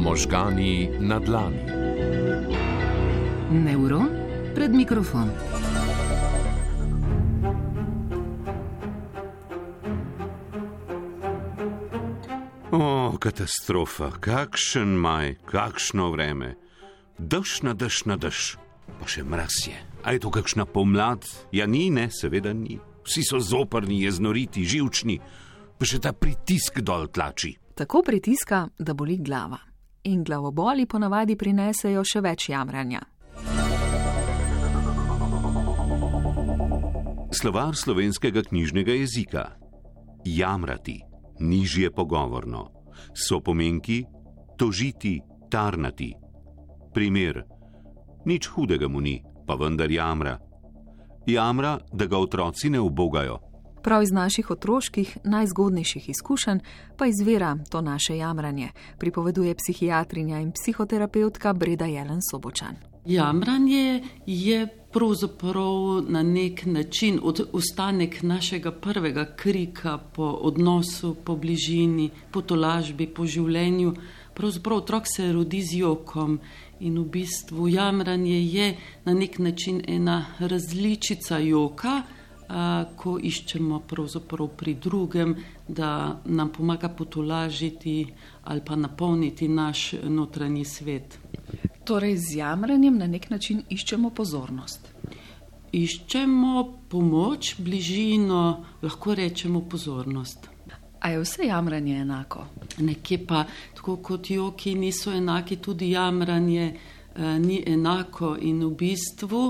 Možgani na dlani. Neuron pred mikrofon. O, katastrofa, kakšen maj, kakšno vreme. Dež na dež na dež, pa še mraz je. A je to kakšna pomlad? Ja, ni, ne, seveda ni. Vsi so zoprni, jeznoriti, živčni, pa še ta pritisk dol tlači. Tako pritiska, da boli glava. In glavoboli ponavadi prinesejo še več jamranja. Slovar slovenskega knjižnega jezika. Jamrati, nižje pogovorno, so pomenki, tožiti, tarnati. Primer: nič hudega mu ni, pa vendar jamra. Jamra, da ga otroci ne ubogajo. Prav iz naših otroških najzgodnejših izkušenj pa izvira to naše jamranje, pripoveduje psihiatrinja in psihoterapeutka Breda Jelen Sobočan. Jamranje je pravzaprav na nek način od, ostanek našega prvega krika po odnosu, po bližini, po tolažbi, po življenju. Pravzaprav otrok se rodi z jokom in v bistvu jamranje je na nek način ena različica joka ko iščemo pri drugem, da nam pomaga potolažiti ali pa napolniti naš notranji svet. Torej, z jamranjem na nek način iščemo pozornost. Iščemo pomoč, bližino, lahko rečemo pozornost. A je vse jamranje enako? Nekje pa, tako kot joki niso enaki, tudi jamranje eh, ni enako in v bistvu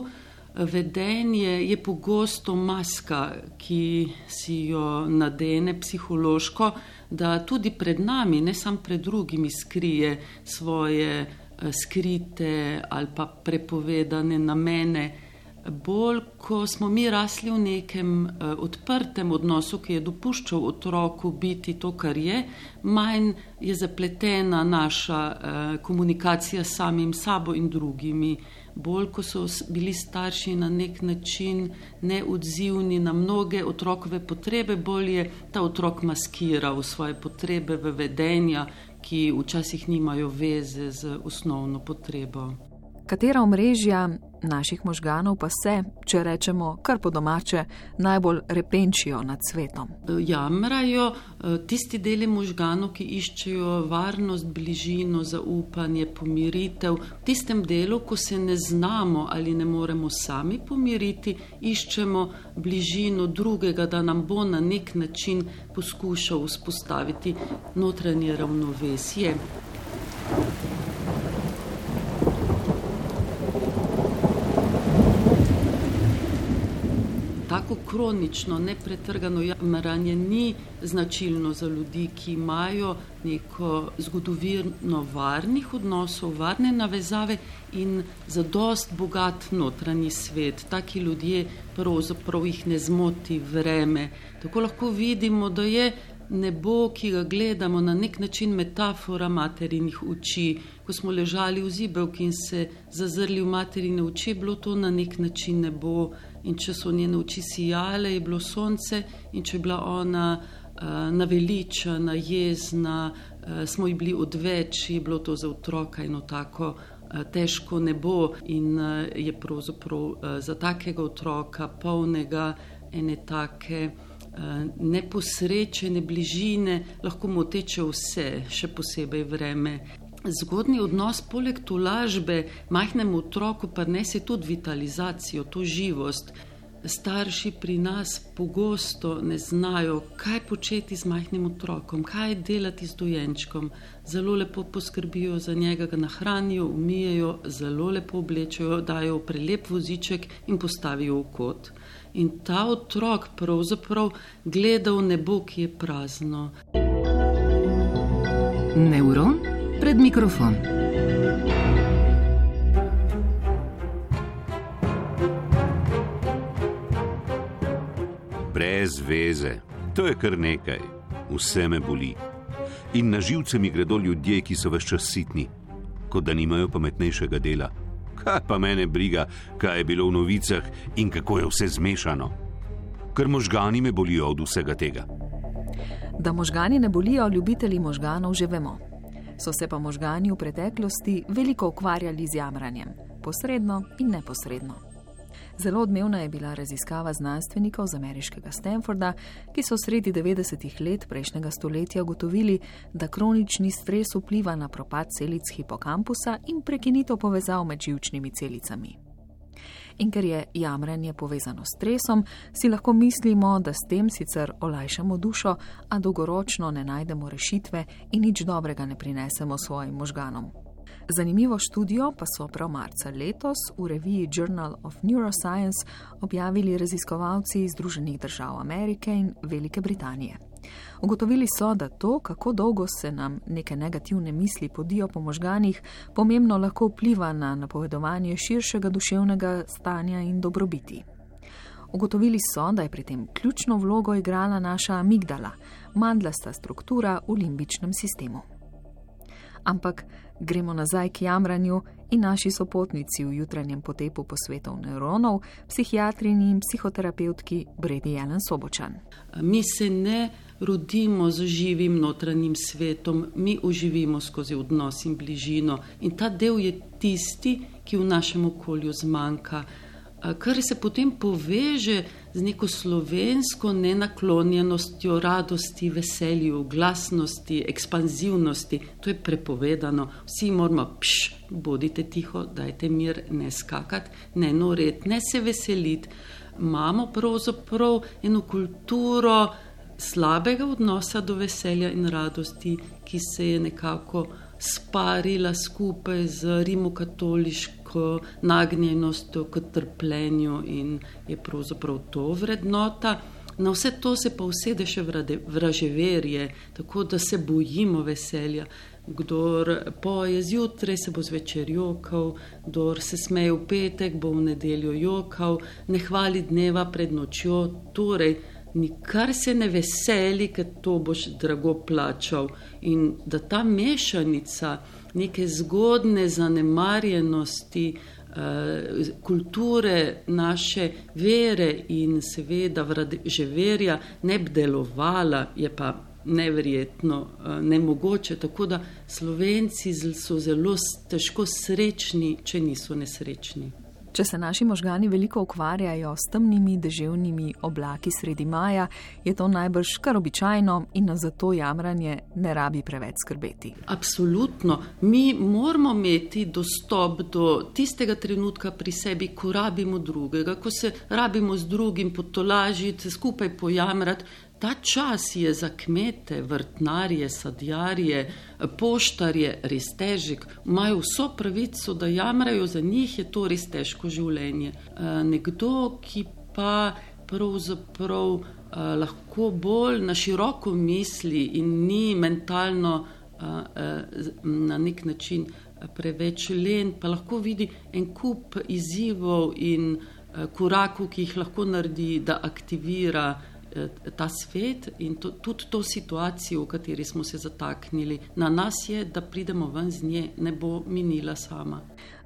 vedenje je pogosto maska, ki si jo nadene psihološko, da tudi pred nami, ne samo pred drugimi, skrije svoje eh, skrite ali pa prepovedane namene. Bolj, ko smo mi rasli v nekem uh, odprtem odnosu, ki je dopuščal otroku biti to, kar je, manj je zapletena naša uh, komunikacija s samim sabo in drugimi. Bolj, ko so bili starši na nek način neodzivni na mnoge otrokove potrebe, bolj je ta otrok maskiral svoje potrebe v vedenja, ki včasih nimajo veze z osnovno potrebo. Katera omrežja naših možganov pa se, če rečemo kar po domače, najbolj repenčijo nad svetom. Jamrajo eh, tisti deli možganov, ki iščejo varnost, bližino, zaupanje, pomiritev. V tistem delu, ko se ne znamo ali ne moremo sami pomiriti, iščemo bližino drugega, da nam bo na nek način poskušal vzpostaviti notranje ravnovesje. tako kronično, nepretrgano jamranje ni značilno za ljudi, ki imajo neko zgodovino varnih odnosov, varne navezave in za dost bogat notranji svet. Taki ljudje pravzaprav jih ne zmoti vreme. Tako lahko vidimo, da je nebo, ki ga gledamo, na nek način metafora materinih oči. Ko smo ležali v zibelki in se zazrli v materine oči, bilo to na nek način nebo. In če so njene oči sijale, je bilo sonce, in če je bila ona uh, naveličena, jezna, uh, smo ji bili odveč, je bilo to za otroka eno tako uh, težko nebo. In uh, je pravzaprav za takega otroka, polnega ene take. Neposrečene bližine lahko mu teče vse, še posebej vreme. Zgodni odnos, poleg tolažbe, majhnemu otroku, pa ne se tudi vitalizacijo, to živost. Starši pri nas pogosto ne znajo, kaj početi z majhnim otrokom, kaj delati z dojenčkom. Zelo lepo poskrbijo za njega, ga nahranijo, umijejo, zelo lepo oblečajo, dajo prelep voziček in postavijo v kot. In ta otrok pravzaprav gleda v nebo, ki je prazno. Neuron? pred mikrofon. Brez veze, to je kar nekaj, vse me boli. In na živce mi gredo ljudje, ki so vse čas sitni, kot da nimajo pametnejšega dela. Kaj pa mene briga, kaj je bilo v novicah in kako je vse zmešano? Ker možgani me bolijo od vsega tega. Da možgani ne bolijo, ljubitelji možganov že vemo. So se pa možgani v preteklosti veliko ukvarjali z jamranjem, posredno in neposredno. Zelo odmevna je bila raziskava znanstvenikov z ameriškega Stanforda, ki so sredi 90-ih let prejšnjega stoletja ugotovili, da kronični stres vpliva na propad celic hipokampusa in prekinitev povezav med živčnimi celicami. In ker je jamranje povezano s stresom, si lahko mislimo, da s tem sicer olajšamo dušo, a dolgoročno ne najdemo rešitve in nič dobrega ne prinesemo svojim možganom. Zanimivo študijo pa so prav marca letos v reviji Journal of Neuroscience objavili raziskovalci iz Združenih držav Amerike in Velike Britanije. Ugotovili so, da to, kako dolgo se nam neke negativne misli podijo po možganih, pomembno lahko vpliva na napovedovanje širšega duševnega stanja in dobrobiti. Ugotovili so, da je pri tem ključno vlogo igrala naša amigdala, mandlasta struktura v limbičnem sistemu. Ampak gremo nazaj k jamranju in naši sopotnici v jutranjem potepu posvetov neuronov, psihiatrini in psihoterapevtki Bredi Jelen Sobočan. Mi se ne rodimo z živim notranjim svetom, mi uživimo skozi odnos in bližino. In ta del je tisti, ki v našem okolju zmanjka, kar se potem poveže z neko slovensko nenaklonjenostjo, radosti, veselju, glasnosti, ekspanzivnosti. To je prepovedano. Vsi moramo, pš, bodite tiho, dajte mir, ne skakati, ne noreti, ne se veseliti. Imamo pravzaprav eno kulturo, slabega odnosa do veselja in radosti, ki se je nekako sparila skupaj z rimokatoliško nagnjenostjo k trpljenju in je pravzaprav to vrednota. Na vse to se pa usede še vraževerje, tako da se bojimo veselja. Kdor poje zjutraj, se bo zvečer jokal, kdor se smeje v petek, bo v nedeljo jokal, ne hvali dneva pred nočjo. Torej, nikar se ne veseli, ker to boš drago plačal. In da ta mešanica neke zgodne zanemarjenosti, eh, kulture, naše vere in seveda že verja ne bi delovala, je pa neverjetno, eh, nemogoče. Tako da slovenci so zelo težko srečni, če niso nesrečni. Če se naši možgani veliko ukvarjajo s temnimi deževnimi oblaki sredi maja, je to najbrž kar običajno in na zato jamranje ne rabi preveč skrbeti. Absolutno. Mi moramo imeti dostop do tistega trenutka pri sebi, ko rabimo drugega, ko se rabimo z drugim potolažiti, skupaj pojamrati. Ta čas je za kmete, vrtnarje, sadjarje, poštarje res težek. Imajo vso pravico, da jamrajo, za njih je to res težko življenje. Eh, nekdo, ki pa pravzaprav eh, lahko bolj na široko misli in ni mentalno eh, na nek način preveč len, pa lahko vidi en kup izzivov in korakov, ki jih lahko naredi, da aktivira. Eh, ta svet in to, tudi to situacijo, v kateri smo se zataknili. Na nas je, da pridemo ven z nje, ne bo minila sama.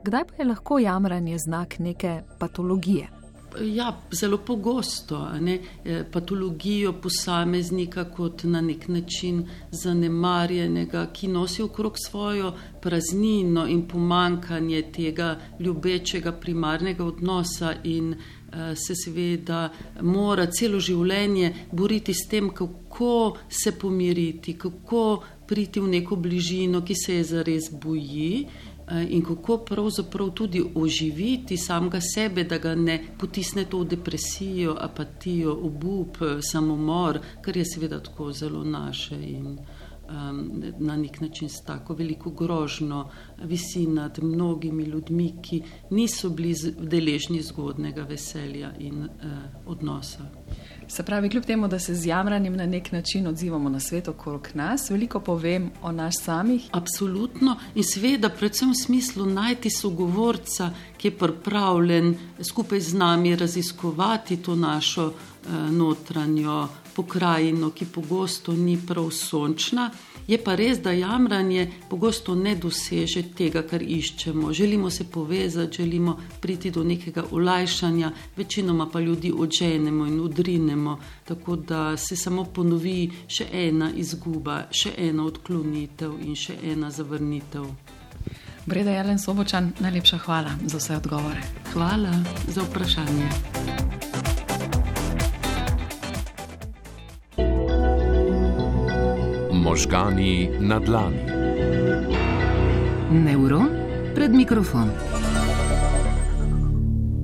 Kdaj pa je lahko jamranje znak neke patologije? Ja, zelo pogosto ne, eh, patologijo posameznika kot na nek način zanemarjenega, ki nosi okrog svojo praznino in pomankanje tega ljubečega primarnega odnosa in se seveda mora celo življenje boriti s tem, kako se pomiriti, kako priti v neko bližino, ki se je zares boji. Eh, in kako pravzaprav tudi oživiti samega sebe, da ga ne potisne to v depresijo, apatijo, obup, samomor, kar je seveda tako zelo naše. In, uh, um, na nek način s tako veliko grožno visi nad mnogimi ljudmi, ki niso bili deležni zgodnega veselja in uh, odnosa. Se pravi, kljub temu, da se z jamranjem na nek način odzivamo na svet okrog nas, veliko povem o nas samih. Absolutno in seveda, predvsem v smislu najti sogovorca, ki je pripravljen skupaj z nami raziskovati to našo notranjo pokrajino, ki pogosto ni prav sončna. Je pa res, da jamranje pogosto ne doseže tega, kar iščemo. Želimo se povezati, želimo priti do nekega olajšanja, večinoma pa ljudi odženemo in udrinemo, tako da se samo ponovi še ena izguba, še ena odklonitev in še ena zavrnitev. Breda Jelen Sobočan, najlepša hvala za vse odgovore. Hvala za vprašanje. Možgani na dlani. Neuron pred mikrofon.